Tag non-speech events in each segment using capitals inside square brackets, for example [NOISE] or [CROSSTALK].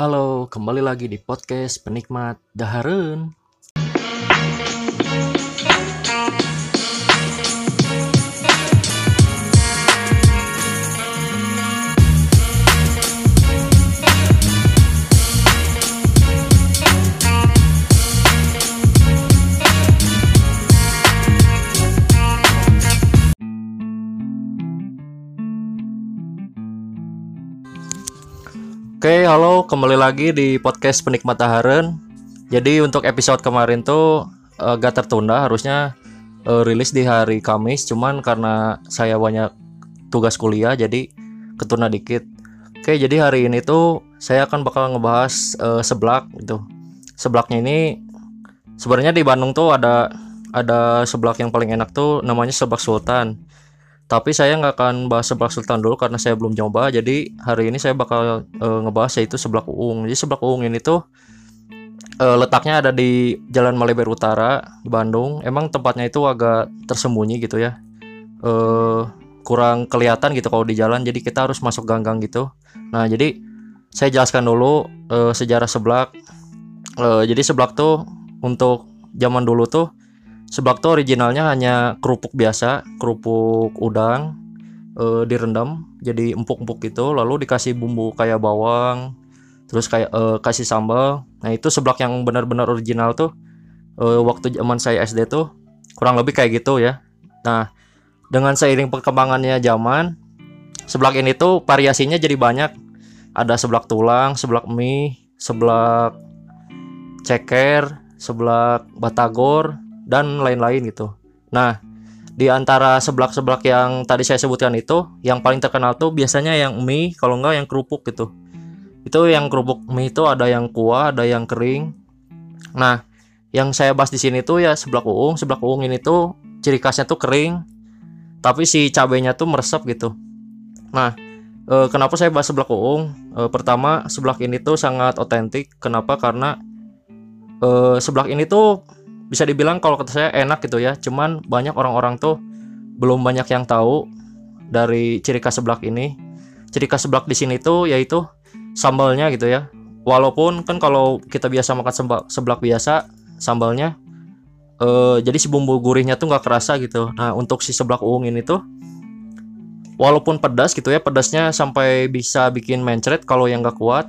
Halo, kembali lagi di podcast Penikmat Daharen. Oke, halo, kembali lagi di podcast Penikmat Daharen. Jadi untuk episode kemarin tuh eh, gak tertunda, harusnya eh, rilis di hari Kamis, cuman karena saya banyak tugas kuliah jadi ketunda dikit. Oke, jadi hari ini tuh saya akan bakal ngebahas eh, seblak gitu. Seblaknya ini sebenarnya di Bandung tuh ada ada seblak yang paling enak tuh namanya seblak Sultan. Tapi saya nggak akan bahas seblak Sultan dulu karena saya belum nyoba. Jadi hari ini saya bakal eh, ngebahas yaitu seblak uung. Jadi seblak uung ini tuh eh, letaknya ada di Jalan Maleber Utara Bandung. Emang tempatnya itu agak tersembunyi gitu ya. Eh kurang kelihatan gitu kalau di jalan. Jadi kita harus masuk gang-gang gitu. Nah jadi saya jelaskan dulu eh, sejarah seblak. Eh, jadi seblak tuh untuk zaman dulu tuh Seblak tuh originalnya hanya kerupuk biasa, kerupuk udang eh, direndam jadi empuk-empuk gitu, lalu dikasih bumbu kayak bawang, terus kayak eh, kasih sambal. Nah itu seblak yang benar-benar original tuh eh, waktu zaman saya SD tuh kurang lebih kayak gitu ya. Nah dengan seiring perkembangannya zaman, seblak ini tuh variasinya jadi banyak. Ada seblak tulang, seblak mie, seblak ceker, seblak batagor, dan lain-lain gitu. Nah, di antara seblak-seblak yang tadi saya sebutkan itu, yang paling terkenal tuh biasanya yang mie, kalau enggak yang kerupuk gitu. Itu yang kerupuk mie itu ada yang kuah, ada yang kering. Nah, yang saya bahas di sini tuh ya seblak uung. Seblak uung ini tuh ciri khasnya tuh kering, tapi si cabenya tuh meresap gitu. Nah, eh, kenapa saya bahas seblak uung? Eh, pertama, seblak ini tuh sangat otentik. Kenapa? Karena eh, seblak ini tuh bisa dibilang kalau kata saya enak gitu ya. Cuman banyak orang-orang tuh belum banyak yang tahu dari ciri khas seblak ini. Ciri khas seblak di sini tuh yaitu sambalnya gitu ya. Walaupun kan kalau kita biasa makan seblak, biasa sambalnya eh, jadi si bumbu gurihnya tuh nggak kerasa gitu. Nah untuk si seblak uung ini tuh walaupun pedas gitu ya pedasnya sampai bisa bikin mencret kalau yang nggak kuat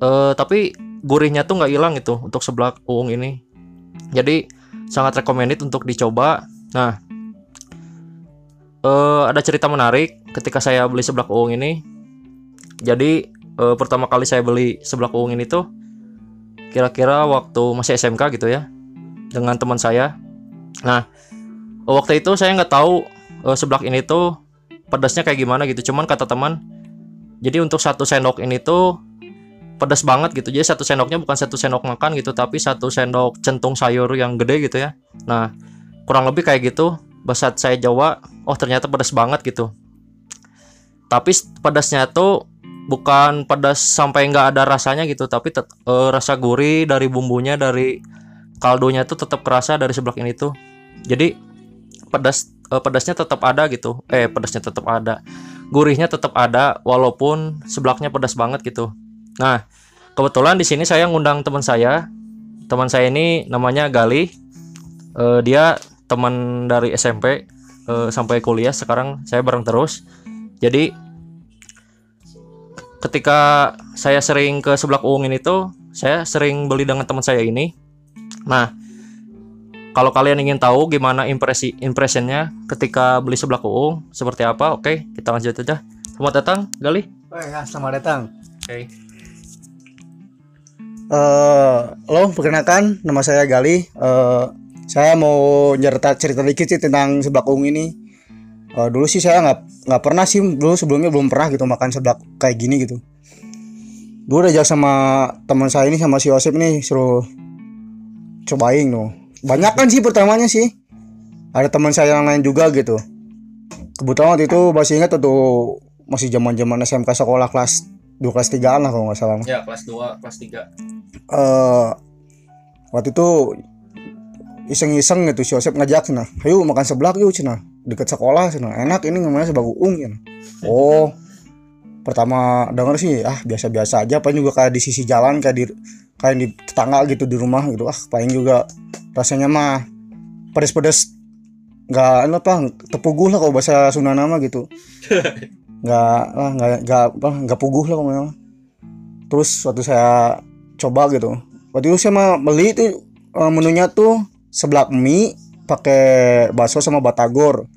eh, tapi gurihnya tuh nggak hilang gitu untuk seblak uung ini jadi sangat recommended untuk dicoba. Nah, eh, ada cerita menarik ketika saya beli seblak uung ini. Jadi eh, pertama kali saya beli seblak uung ini tuh kira-kira waktu masih SMK gitu ya dengan teman saya. Nah, waktu itu saya nggak tahu eh, seblak ini tuh pedasnya kayak gimana gitu. Cuman kata teman, jadi untuk satu sendok ini tuh pedas banget gitu. Jadi satu sendoknya bukan satu sendok makan gitu tapi satu sendok centung sayur yang gede gitu ya. Nah kurang lebih kayak gitu saat saya Jawa oh ternyata pedas banget gitu. Tapi pedasnya tuh bukan pedas sampai nggak ada rasanya gitu tapi eh, rasa gurih dari bumbunya dari kaldunya tuh tetap kerasa dari seblak ini tuh. Jadi pedas eh, pedasnya tetap ada gitu. Eh pedasnya tetap ada. Gurihnya tetap ada walaupun seblaknya pedas banget gitu Nah, kebetulan di sini saya ngundang teman saya. Teman saya ini namanya Gali. Eh, dia teman dari SMP eh, sampai kuliah. Sekarang saya bareng terus. Jadi ketika saya sering ke seblak uung ini tuh, saya sering beli dengan teman saya ini. Nah, kalau kalian ingin tahu gimana impresi impressionnya ketika beli seblak uung seperti apa, oke kita lanjut aja. Selamat datang, Gali. Oh ya, selamat datang. Oke. Lo perkenalkan, nama saya Gali. Eh, saya mau nyerita cerita dikit sih tentang seblak uung ini. Eh, dulu sih saya nggak nggak pernah sih dulu sebelumnya belum pernah gitu makan seblak kayak gini gitu. Dulu udah sama teman saya ini sama si Yosep nih suruh cobain loh. Banyak kan sih pertamanya sih. Ada teman saya yang lain juga gitu. Kebetulan waktu itu masih ingat tuh masih zaman zaman SMK sekolah kelas 2 kelas 3 lah kalau nggak salah. Ya, kelas 2, kelas 3. eh waktu itu iseng-iseng gitu si Yosep ngajak cina. Ayo makan seblak yuk cina. Deket sekolah cina. Enak ini namanya seblak uung cina. Oh pertama denger sih ah biasa-biasa aja. Paling juga kayak di sisi jalan kayak di kayak di tetangga gitu di rumah gitu. Ah paling juga rasanya mah pedes-pedes. Nggak anu apa tepuguh lah kalau bahasa Sunda nama gitu [LAUGHS] nggak lah nggak nggak apa nggak puguh lah kalau terus waktu saya coba gitu. Waktu itu saya mah beli itu eh, menunya tuh seblak mie pakai bakso sama batagor.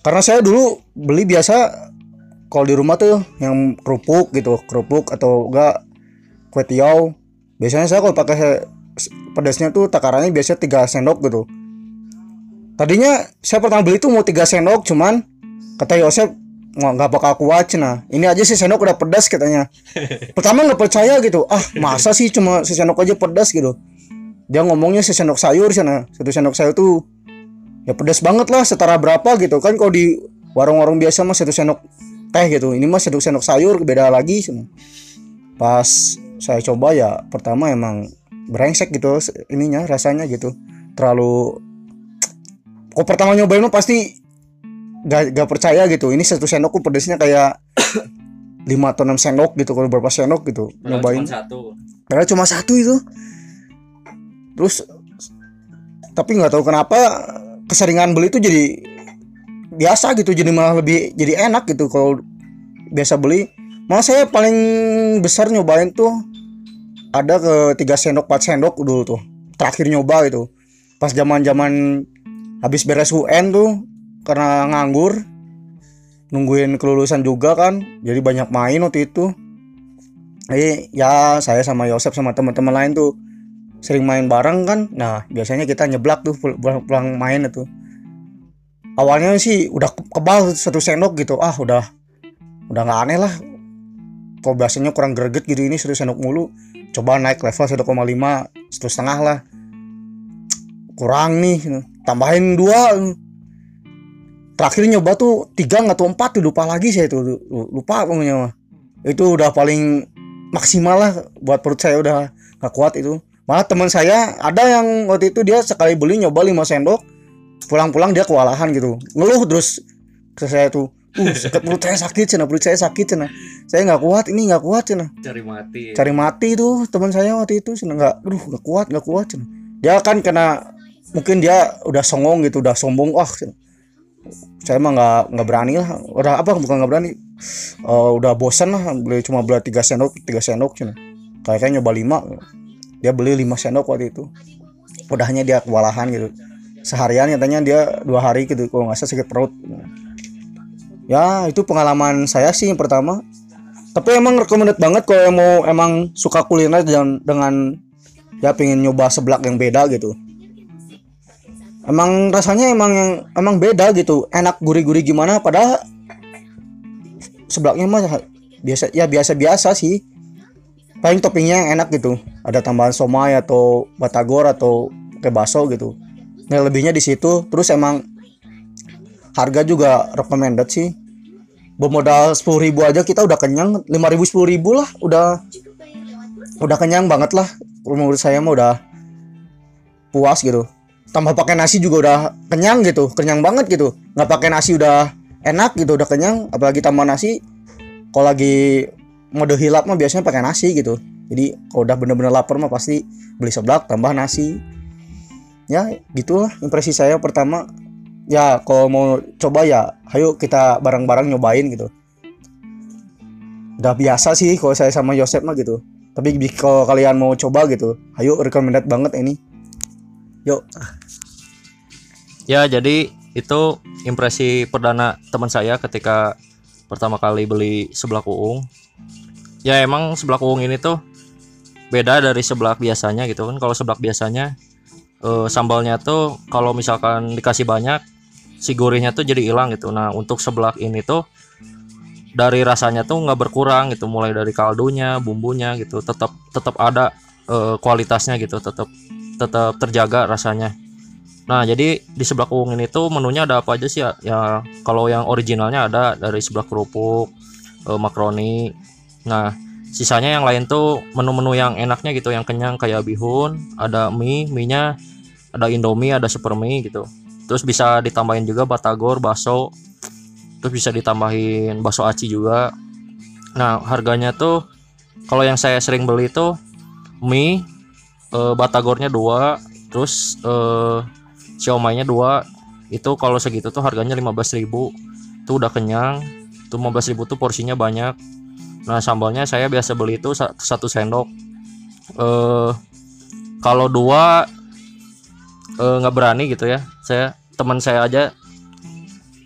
Karena saya dulu beli biasa kalau di rumah tuh yang kerupuk gitu kerupuk atau enggak kue tiaw. Biasanya saya kalau pakai pedasnya tuh takarannya biasanya tiga sendok gitu. Tadinya saya pertama beli tuh mau tiga sendok cuman kata Yosef nggak nggak bakal kuat cina. Ini aja sih sendok udah pedas katanya. [LAUGHS] Pertama nggak percaya gitu. Ah masa sih cuma sendok aja pedas? gitu. Dia ngomongnya sendok sayur sana satu sendok sayur tuh ya pedas banget lah setara berapa gitu. Kan kalau di warung-warung biasa mah satu sendok teh gitu. Ini mah satu sendok sayur beda lagi sana. pas saya coba ya pertama emang brengsek gitu ininya rasanya gitu. Terlalu kok pertama nyobain mah pasti gak, gak percaya gitu. Ini satu sendok kok pedasnya kayak [COUGHS] 5 atau 6 sendok gitu. Kalau berapa sendok gitu nyobain. satu. Padahal cuma satu itu. Terus tapi nggak tahu kenapa keseringan beli itu jadi biasa gitu. Jadi malah lebih jadi enak gitu kalau biasa beli. Malah saya paling besar nyobain tuh ada ke tiga sendok 4 sendok dulu tuh. Terakhir nyoba gitu. Pas zaman zaman habis beres UN tuh karena nganggur nungguin kelulusan juga kan jadi banyak main waktu itu. Jadi ya saya sama Yosep sama teman-teman lain tuh sering main bareng kan. Nah biasanya kita nyeblak tuh pul- pulang, pulang main itu. Awalnya sih udah ke- kebal satu sendok gitu. Ah udah udah nggak aneh lah. Kalau biasanya kurang greget gitu ini satu sendok mulu. Coba naik level 1,5 satu setengah lah. Kurang nih tambahin dua terakhir nyoba tuh tiga nggak tuh empat tuh lupa lagi saya tuh. Lu- lupa pokoknya mah itu udah paling maksimal lah buat perut saya udah nggak kuat itu. Malah teman saya ada yang waktu itu dia sekali beli nyoba 5 sendok pulang-pulang dia kewalahan gitu. Ngeluh terus ke saya tuh. Uh sakit perut saya sakit cina perut saya sakit cina. Saya nggak kuat ini nggak kuat cina. Cari mati. Cari mati tuh teman saya waktu itu cina. Nggak aduh nggak kuat nggak kuat cina. Dia kan kena mungkin dia udah songong gitu udah sombong wah cina. Saya mah nggak nggak berani lah. Udah apa bukan nggak berani. Eh, udah bosan lah beli cuma beli tiga sendok tiga sendok cina kayaknya nyoba lima. Dia beli lima sendok waktu itu. Udahnya dia kewalahan gitu. Seharian katanya dia dua hari gitu kalau nggak salah sakit perut. Ya itu pengalaman saya sih yang pertama. Tapi emang recommended banget kalau mau emang suka kuliner dan dengan ya pengen nyoba seblak yang beda gitu emang rasanya emang yang emang beda gitu. Enak gurih-gurih gimana padahal seblaknya mah biasa ya biasa-biasa sih. Paling toppingnya yang enak gitu. Ada tambahan somai atau batagor atau kayak bakso gitu. Nah lebihnya di situ. Terus emang harga juga recommended sih. Bermodal sepuluh ribu aja kita udah kenyang. lima ribu sepuluh ribu lah. Udah udah kenyang banget lah. Menurut saya mah udah puas gitu tambah pakai nasi juga udah kenyang gitu kenyang banget gitu. Nggak pakai nasi udah enak gitu udah kenyang apalagi tambah nasi kalau lagi mode hilap mah biasanya pakai nasi gitu. Jadi kalau udah bener-bener lapar mah pasti beli seblak tambah nasi. Ya gitulah impresi saya pertama. Ya kalau mau coba ya ayo kita bareng-bareng nyobain gitu. Udah biasa sih kalau saya sama Yosep mah gitu. Tapi kalau kalian mau coba gitu ayo recommended banget ini yuk Ya, jadi itu impresi perdana teman saya ketika pertama kali beli seblak uung. Ya emang seblak uung ini tuh beda dari seblak biasanya gitu kan. Kalau seblak biasanya eh, sambalnya tuh kalau misalkan dikasih banyak si gurihnya tuh jadi hilang gitu. Nah, untuk seblak ini tuh dari rasanya tuh nggak berkurang gitu mulai dari kaldunya bumbunya gitu tetap tetap ada eh, kualitasnya gitu tetap tetap terjaga rasanya Nah, jadi di sebelah uung ini tuh menunya ada apa aja sih ya? Ya, kalau yang originalnya ada dari sebelah kerupuk, eh, makaroni. Nah, sisanya yang lain tuh menu-menu yang enaknya gitu, yang kenyang kayak bihun, ada mie, mie-nya ada Indomie, ada super mie gitu. Terus bisa ditambahin juga batagor, bakso. terus bisa ditambahin bakso aci juga nah harganya tuh kalau yang saya sering beli tuh mie eh, batagornya dua terus siomay-nya dua. Itu kalau segitu tuh harganya 15.000 itu udah kenyang. Itu 15.000 tuh porsinya banyak. Nah sambalnya saya biasa beli itu sa- satu sendok. Eh kalau dua nggak berani gitu ya. Saya teman saya aja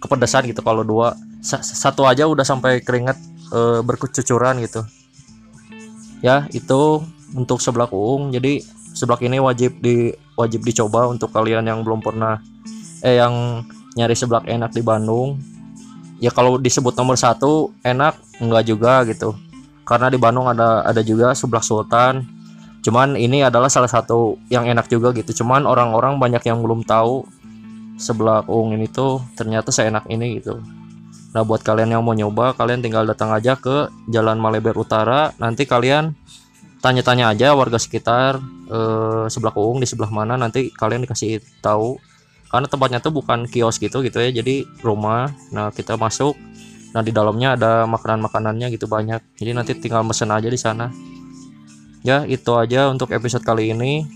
kepedesan gitu kalau dua. Sa- satu aja udah sampai keringet eh, berkecucuran gitu. Ya itu untuk seblak uung. Jadi seblak ini wajib di wajib dicoba untuk kalian yang belum pernah eh yang nyari seblak enak di Bandung. Ya kalau disebut nomor satu enak enggak juga gitu. Karena di Bandung ada ada juga seblak Sultan. Cuman ini adalah salah satu yang enak juga gitu. Cuman orang-orang banyak yang belum tahu seblak uung ini tuh ternyata seenak ini gitu. Nah buat kalian yang mau nyoba kalian tinggal datang aja ke Jalan Maleber Utara. Nanti kalian tanya-tanya aja warga sekitar eh, sebelah uung di sebelah mana nanti kalian dikasih tahu. Karena tempatnya tuh bukan kios gitu gitu ya. Jadi rumah nah kita masuk. Nah di dalamnya ada makanan makanannya gitu banyak. Jadi nanti tinggal mesen aja di sana. Ya itu aja untuk episode kali ini.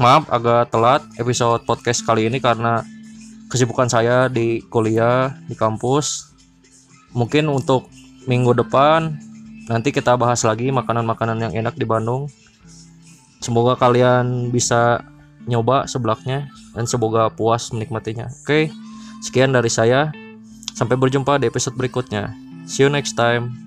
Maaf agak telat episode podcast kali ini karena kesibukan saya di kuliah di kampus. Mungkin untuk minggu depan nanti kita bahas lagi makanan-makanan yang enak di Bandung. Semoga kalian bisa nyoba seblaknya dan semoga puas menikmatinya. Oke sekian dari saya. Sampai berjumpa di episode berikutnya. See you next time